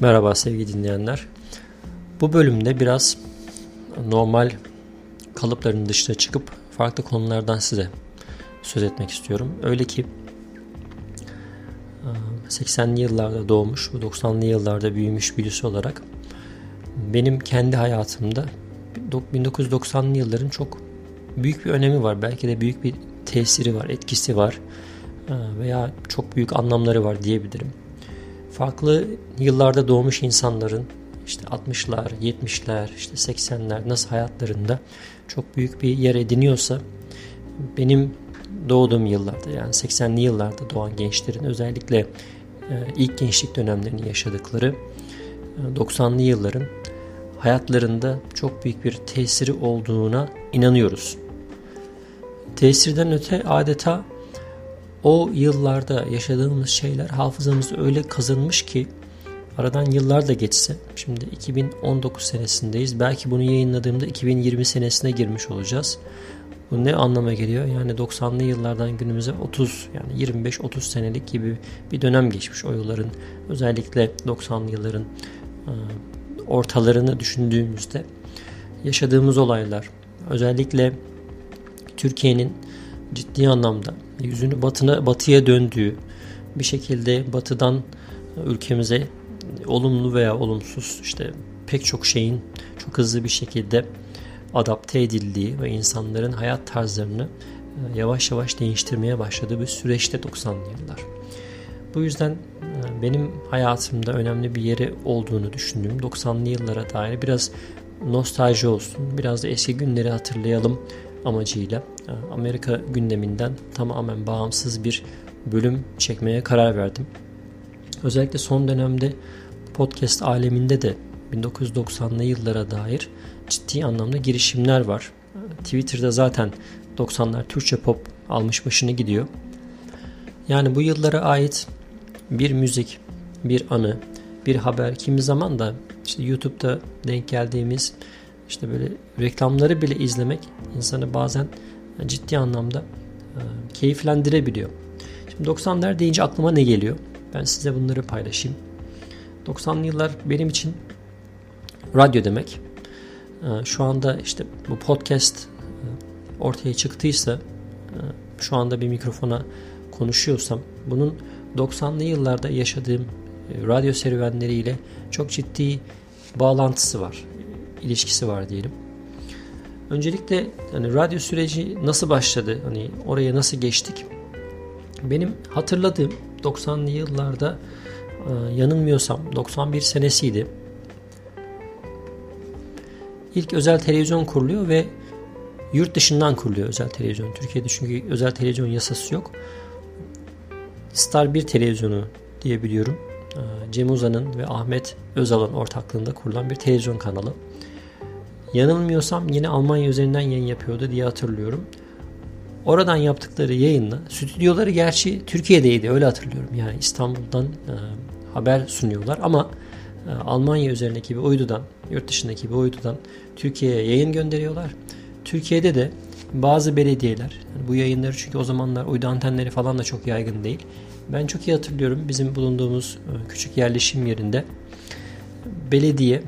Merhaba sevgili dinleyenler. Bu bölümde biraz normal kalıpların dışına çıkıp farklı konulardan size söz etmek istiyorum. Öyle ki 80'li yıllarda doğmuş, 90'lı yıllarda büyümüş birisi olarak benim kendi hayatımda 1990'lı yılların çok büyük bir önemi var. Belki de büyük bir tesiri var, etkisi var veya çok büyük anlamları var diyebilirim farklı yıllarda doğmuş insanların işte 60'lar, 70'ler, işte 80'ler nasıl hayatlarında çok büyük bir yer ediniyorsa benim doğduğum yıllarda yani 80'li yıllarda doğan gençlerin özellikle e, ilk gençlik dönemlerini yaşadıkları 90'lı e, yılların hayatlarında çok büyük bir tesiri olduğuna inanıyoruz. Tesirden öte adeta o yıllarda yaşadığımız şeyler hafızamızda öyle kazınmış ki aradan yıllar da geçse şimdi 2019 senesindeyiz. Belki bunu yayınladığımda 2020 senesine girmiş olacağız. Bu ne anlama geliyor? Yani 90'lı yıllardan günümüze 30 yani 25-30 senelik gibi bir dönem geçmiş o yılların. Özellikle 90'lı yılların e, ortalarını düşündüğümüzde yaşadığımız olaylar özellikle Türkiye'nin ciddi anlamda yüzünü batına batıya döndüğü bir şekilde batıdan ülkemize olumlu veya olumsuz işte pek çok şeyin çok hızlı bir şekilde adapte edildiği ve insanların hayat tarzlarını e, yavaş yavaş değiştirmeye başladığı bir süreçte 90'lı yıllar. Bu yüzden e, benim hayatımda önemli bir yeri olduğunu düşündüğüm 90'lı yıllara dair biraz nostalji olsun, biraz da eski günleri hatırlayalım amacıyla Amerika gündeminden tamamen bağımsız bir bölüm çekmeye karar verdim. Özellikle son dönemde podcast aleminde de 1990'lı yıllara dair ciddi anlamda girişimler var. E, Twitter'da zaten 90'lar Türkçe pop almış başını gidiyor. Yani bu yıllara ait bir müzik, bir anı, bir haber kimi zaman da işte YouTube'da denk geldiğimiz işte böyle reklamları bile izlemek insanı bazen ciddi anlamda e, keyiflendirebiliyor. Şimdi 90'lar deyince aklıma ne geliyor? Ben size bunları paylaşayım. 90'lı yıllar benim için radyo demek. E, şu anda işte bu podcast e, ortaya çıktıysa şu anda bir mikrofona konuşuyorsam bunun 90'lı yıllarda yaşadığım radyo serüvenleriyle çok ciddi bağlantısı var ilişkisi var diyelim. Öncelikle hani radyo süreci nasıl başladı? Hani oraya nasıl geçtik? Benim hatırladığım 90'lı yıllarda e, yanılmıyorsam 91 senesiydi. İlk özel televizyon kuruluyor ve yurt dışından kuruluyor özel televizyon. Türkiye'de çünkü özel televizyon yasası yok. Star 1 televizyonu diyebiliyorum. E, Cem Uzan'ın ve Ahmet Özal'ın ortaklığında kurulan bir televizyon kanalı. Yanılmıyorsam yine Almanya üzerinden yayın yapıyordu diye hatırlıyorum. Oradan yaptıkları yayınla stüdyoları gerçi Türkiye'deydi öyle hatırlıyorum. Yani İstanbul'dan e, haber sunuyorlar ama e, Almanya üzerindeki bir uydudan, yurt dışındaki bir uydudan Türkiye'ye yayın gönderiyorlar. Türkiye'de de bazı belediyeler, yani bu yayınları çünkü o zamanlar uydu antenleri falan da çok yaygın değil. Ben çok iyi hatırlıyorum bizim bulunduğumuz e, küçük yerleşim yerinde belediye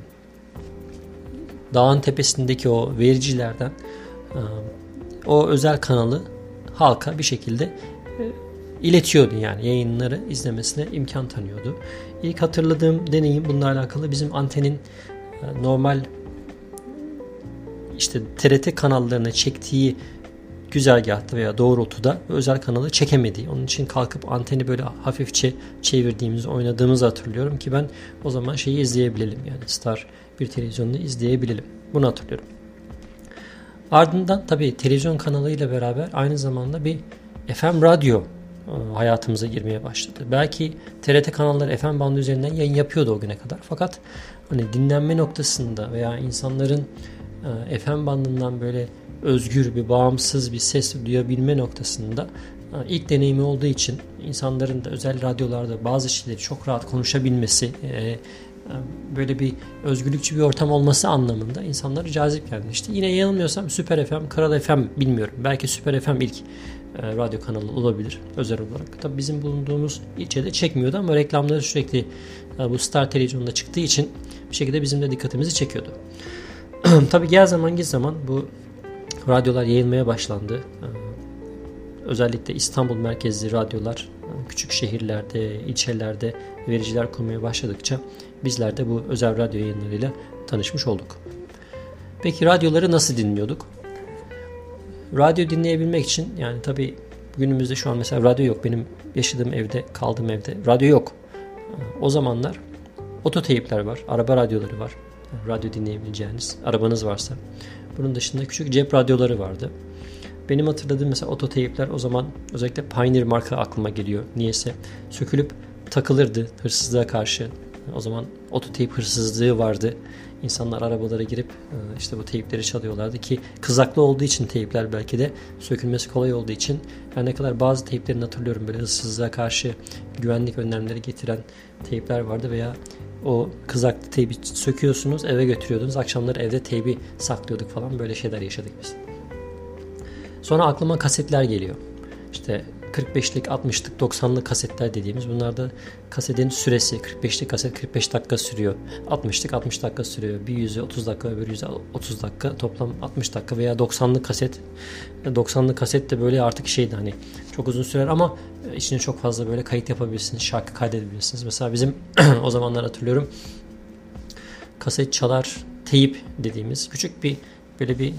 dağın tepesindeki o vericilerden e, o özel kanalı halka bir şekilde e, iletiyordu yani yayınları izlemesine imkan tanıyordu. İlk hatırladığım deneyim bununla alakalı bizim antenin e, normal işte TRT kanallarını çektiği güzergahta veya doğrultuda özel kanalı çekemediği. Onun için kalkıp anteni böyle hafifçe çevirdiğimiz, oynadığımızı hatırlıyorum ki ben o zaman şeyi izleyebilelim yani Star bir televizyonunu izleyebilelim. Bunu hatırlıyorum. Ardından tabii televizyon kanalıyla beraber aynı zamanda bir FM radyo e, hayatımıza girmeye başladı. Belki TRT kanalları FM bandı üzerinden yayın yapıyordu o güne kadar. Fakat hani dinlenme noktasında veya insanların e, FM bandından böyle özgür bir bağımsız bir ses duyabilme noktasında e, ilk deneyimi olduğu için insanların da özel radyolarda bazı şeyleri çok rahat konuşabilmesi, böyle bir özgürlükçü bir ortam olması anlamında insanlara cazip gelmişti. Yine yanılmıyorsam Süper FM, Kral FM bilmiyorum. Belki Süper FM ilk e, radyo kanalı olabilir özel olarak. Tabii bizim bulunduğumuz ilçede çekmiyordu ama reklamları sürekli e, bu Star Televizyon'da çıktığı için bir şekilde bizim de dikkatimizi çekiyordu. Tabii gel zaman git zaman bu radyolar yayılmaya başlandı. E, özellikle İstanbul merkezli radyolar küçük şehirlerde, ilçelerde vericiler kurmaya başladıkça bizler de bu özel radyo yayınlarıyla tanışmış olduk. Peki radyoları nasıl dinliyorduk? Radyo dinleyebilmek için yani tabi günümüzde şu an mesela radyo yok. Benim yaşadığım evde, kaldığım evde radyo yok. O zamanlar ototeyipler var, araba radyoları var. Radyo dinleyebileceğiniz, arabanız varsa. Bunun dışında küçük cep radyoları vardı. Benim hatırladığım mesela ototeyipler o zaman özellikle Pioneer marka aklıma geliyor. Niyeyse sökülüp takılırdı hırsızlığa karşı. O zaman ototeyip hırsızlığı vardı. İnsanlar arabalara girip e, işte bu teyipleri çalıyorlardı ki kızaklı olduğu için teyipler belki de sökülmesi kolay olduğu için her ne kadar bazı teyiplerini hatırlıyorum böyle hırsızlığa karşı güvenlik önlemleri getiren teyipler vardı veya o kızaklı teybi söküyorsunuz eve götürüyordunuz akşamları evde teybi saklıyorduk falan böyle şeyler yaşadık biz. Sonra aklıma kasetler geliyor. İşte 45'lik, 60'lık, 90'lık kasetler dediğimiz bunlarda kasetin süresi 45'lik kaset 45 dakika sürüyor. 60'lık 60 dakika sürüyor. Bir yüzü 30 dakika öbür yüzü 30 dakika toplam 60 dakika veya 90'lık kaset 90'lık kaset de böyle artık şeydi hani çok uzun sürer ama içine çok fazla böyle kayıt yapabilirsiniz. Şarkı kaydedebilirsiniz. Mesela bizim o zamanlar hatırlıyorum kaset çalar teyip dediğimiz küçük bir böyle bir e,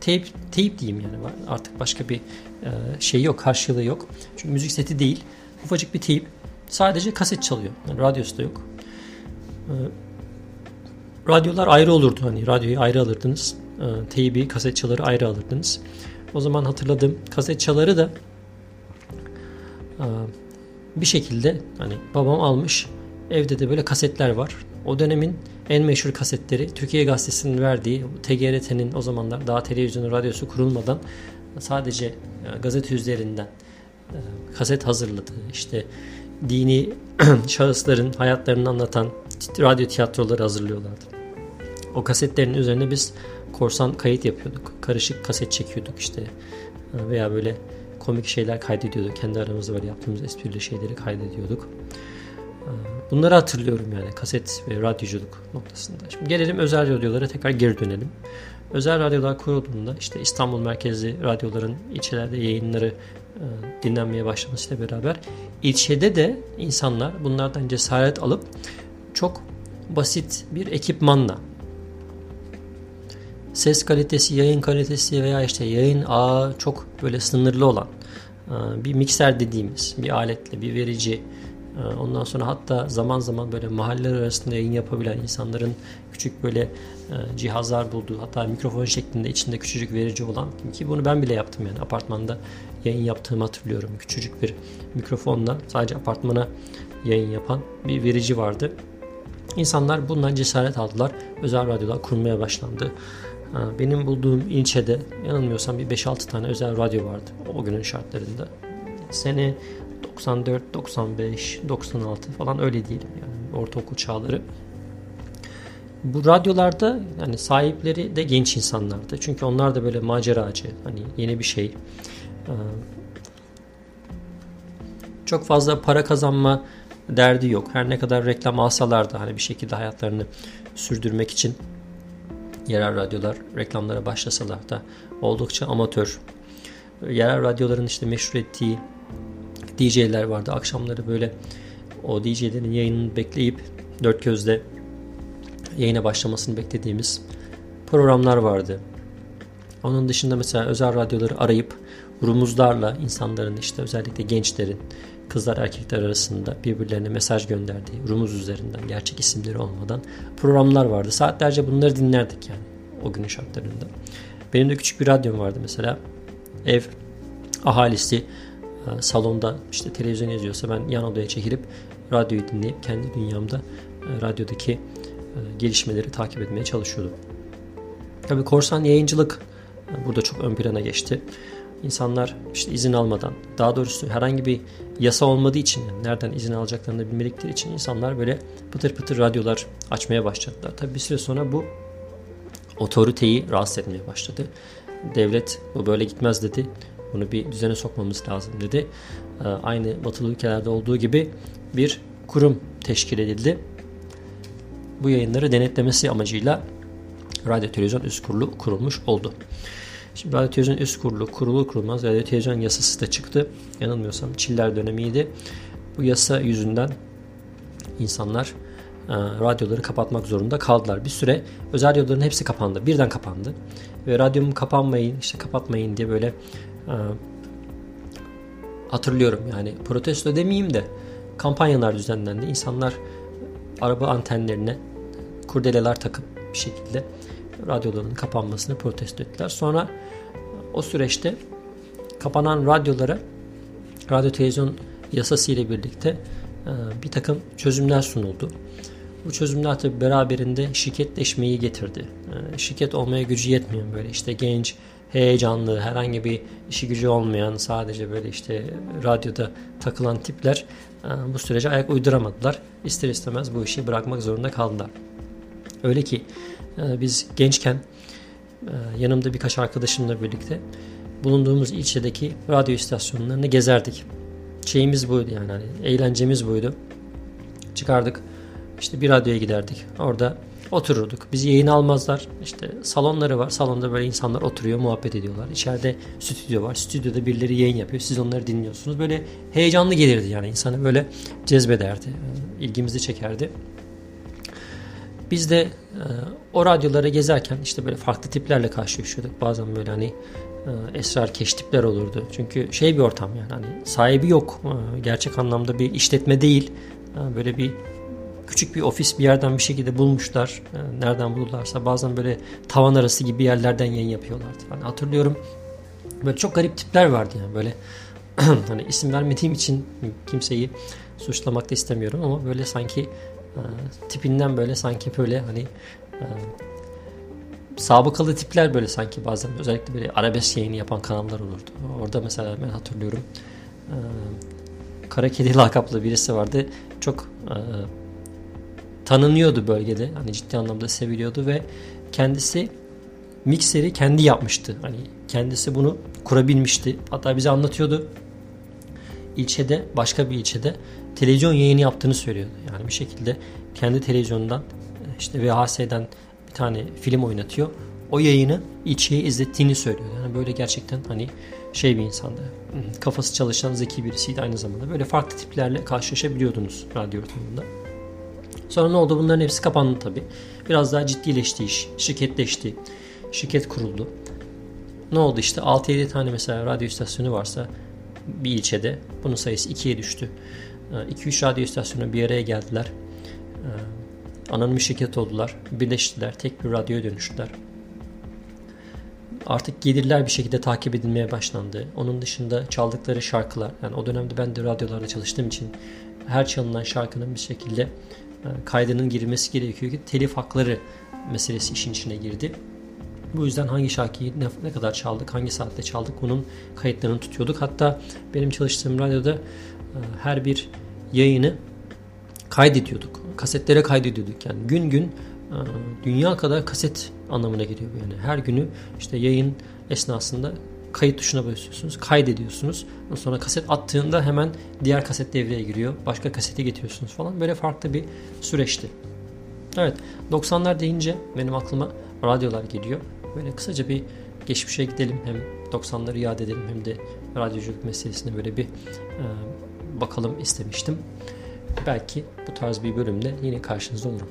teyp, teyp diyeyim yani artık başka bir e, şey yok karşılığı yok. Çünkü müzik seti değil ufacık bir teyp sadece kaset çalıyor. Yani radyosu da yok. E, radyolar ayrı olurdu hani radyoyu ayrı alırdınız. E, teybi kaset çaları ayrı alırdınız. O zaman hatırladım kaset çaları da e, bir şekilde hani babam almış evde de böyle kasetler var. O dönemin en meşhur kasetleri Türkiye Gazetesi'nin verdiği TGRT'nin o zamanlar daha televizyonu radyosu kurulmadan sadece e, gazete üzerinden e, kaset hazırladığı işte dini şahısların hayatlarını anlatan radyo tiyatroları hazırlıyorlardı. O kasetlerin üzerine biz korsan kayıt yapıyorduk. Karışık kaset çekiyorduk işte e, veya böyle komik şeyler kaydediyorduk. Kendi aramızda böyle yaptığımız esprili şeyleri kaydediyorduk. Bunları hatırlıyorum yani kaset ve radyoculuk noktasında. Şimdi gelelim özel radyolara tekrar geri dönelim. Özel radyolar kurulduğunda işte İstanbul merkezli radyoların ilçelerde yayınları e, dinlenmeye başlamasıyla beraber ilçede de insanlar bunlardan cesaret alıp çok basit bir ekipmanla ses kalitesi, yayın kalitesi veya işte yayın ağı çok böyle sınırlı olan e, bir mikser dediğimiz bir aletle, bir verici, ondan sonra hatta zaman zaman böyle mahalleler arasında yayın yapabilen insanların küçük böyle e, cihazlar bulduğu hatta mikrofon şeklinde içinde küçücük verici olan ki bunu ben bile yaptım yani apartmanda yayın yaptığımı hatırlıyorum. Küçücük bir mikrofonla sadece apartmana yayın yapan bir verici vardı. İnsanlar bundan cesaret aldılar. Özel radyolar kurmaya başlandı. Ee, benim bulduğum ilçede yanılmıyorsam bir 5-6 tane özel radyo vardı o günün şartlarında. Sene 94, 95, 96 falan öyle diyelim yani ortaokul çağları. Bu radyolarda yani sahipleri de genç insanlardı. Çünkü onlar da böyle maceracı, hani yeni bir şey. Ee, çok fazla para kazanma derdi yok. Her ne kadar reklam alsalar da hani bir şekilde hayatlarını sürdürmek için yerel radyolar reklamlara başlasalar da oldukça amatör. Yerel radyoların işte meşhur ettiği DJ'ler vardı. Akşamları böyle o DJ'lerin yayınını bekleyip dört gözle yayına başlamasını beklediğimiz programlar vardı. Onun dışında mesela özel radyoları arayıp rumuzlarla insanların işte özellikle gençlerin kızlar erkekler arasında birbirlerine mesaj gönderdiği rumuz üzerinden gerçek isimleri olmadan programlar vardı. Saatlerce bunları dinlerdik yani o günün şartlarında. Benim de küçük bir radyom vardı mesela. Ev ahalisi salonda işte televizyon izliyorsa ben yan odaya çekilip radyoyu dinleyip kendi dünyamda e, radyodaki e, gelişmeleri takip etmeye çalışıyordum. Tabi korsan yayıncılık burada çok ön plana geçti. İnsanlar işte izin almadan, daha doğrusu herhangi bir yasa olmadığı için, nereden izin alacaklarını bilmedikleri için insanlar böyle pıtır pıtır radyolar açmaya başladılar. Tabi bir süre sonra bu otoriteyi rahatsız etmeye başladı. Devlet bu böyle gitmez dedi Bunu bir düzene sokmamız lazım dedi. E, aynı batılı ülkelerde olduğu gibi bir kurum teşkil edildi. Bu yayınları denetlemesi amacıyla Radyo Televizyon Üst Kurulu kurulmuş oldu. Şimdi Radyo Televizyon Üst Kurulu kurulu kurulmaz Radyo Televizyon yasası da çıktı. Yanılmıyorsam Çiller dönemiydi. Bu yasa yüzünden insanlar e, radyoları kapatmak zorunda kaldılar. Bir süre özel radyoların hepsi kapandı. Birden kapandı. Ve radyomu kapanmayın, işte kapatmayın diye böyle hatırlıyorum yani protesto demeyeyim de kampanyalar düzenlendi. İnsanlar araba antenlerine kurdeleler takıp bir şekilde radyoların kapanmasını protesto ettiler. Sonra o süreçte kapanan radyolara radyo televizyon yasası ile birlikte e, bir takım çözümler sunuldu. Bu çözümler tabi beraberinde şirketleşmeyi getirdi. E, şirket olmaya gücü yetmeyen böyle işte genç, heyecanlı, herhangi bir işi gücü olmayan sadece böyle işte radyoda takılan tipler e, bu sürece ayak uyduramadılar. İster istemez bu işi bırakmak zorunda kaldılar. Öyle ki biz gençken yanımda birkaç arkadaşımla birlikte bulunduğumuz ilçedeki radyo istasyonlarını gezerdik şeyimiz buydu yani hani eğlencemiz buydu. Çıkardık işte bir radyoya giderdik. Orada otururduk. Bizi yayın almazlar. İşte salonları var. Salonda böyle insanlar oturuyor, muhabbet ediyorlar. İçeride stüdyo var. Stüdyoda birileri yayın yapıyor. Siz onları dinliyorsunuz. Böyle heyecanlı gelirdi yani insanı böyle cezbederdi. ilgimizi çekerdi. Biz de e, o radyolara gezerken işte böyle farklı tiplerle karşılaşıyorduk. Bazen böyle hani e, esrar keş tipler olurdu. Çünkü şey bir ortam yani hani sahibi yok. E, gerçek anlamda bir işletme değil. E, böyle bir küçük bir ofis bir yerden bir şekilde bulmuşlar. Nereden bulurlarsa bazen böyle tavan arası gibi yerlerden yayın yapıyorlardı. Hani hatırlıyorum böyle çok garip tipler vardı yani böyle hani isim vermediğim için kimseyi suçlamak da istemiyorum ama böyle sanki tipinden böyle sanki böyle hani sabıkalı tipler böyle sanki bazen özellikle böyle arabesk yayını yapan kanallar olurdu. Orada mesela ben hatırlıyorum e, Kara Kedi lakaplı birisi vardı. Çok e, tanınıyordu bölgede. Hani ciddi anlamda seviliyordu ve kendisi mikseri kendi yapmıştı. Hani kendisi bunu kurabilmişti. Hatta bize anlatıyordu. İlçede, başka bir ilçede televizyon yayını yaptığını söylüyordu. Yani bir şekilde kendi televizyondan işte VHS'den tane film oynatıyor. O yayını içiye izlettiğini söylüyor. Yani böyle gerçekten hani şey bir insandı. Kafası çalışan zeki birisiydi aynı zamanda. Böyle farklı tiplerle karşılaşabiliyordunuz radyo ortamında. Sonra ne oldu? Bunların hepsi kapandı tabii. Biraz daha ciddileşti iş. Şirketleşti. Şirket kuruldu. Ne oldu işte 6-7 tane mesela radyo istasyonu varsa bir ilçede bunun sayısı 2'ye düştü. 2-3 radyo istasyonu bir araya geldiler anonim şirket oldular. Birleştiler. Tek bir radyoya dönüştüler. Artık gelirler bir şekilde takip edilmeye başlandı. Onun dışında çaldıkları şarkılar, yani o dönemde ben de radyolarda çalıştığım için her çalınan şarkının bir şekilde e, kaydının girilmesi gerekiyor ki telif hakları meselesi işin içine girdi. Bu yüzden hangi şarkıyı ne, kadar çaldık, hangi saatte çaldık bunun kayıtlarını tutuyorduk. Hatta benim çalıştığım radyoda e, her bir yayını kaydediyorduk. Kasetlere kaydediyorduk yani gün gün dünya kadar kaset anlamına geliyor bu yani. Her günü işte yayın esnasında kayıt tuşuna basıyorsunuz, kaydediyorsunuz. Sonra kaset attığında hemen diğer kaset devreye giriyor. Başka kaseti getiriyorsunuz falan. Böyle farklı bir süreçti. Evet 90'lar deyince benim aklıma radyolar geliyor. Böyle kısaca bir geçmişe gidelim. Hem 90'ları yad edelim hem de radyoculuk meselesine böyle bir e, bakalım istemiştim belki bu tarz bir bölümde yine karşınızda olurum.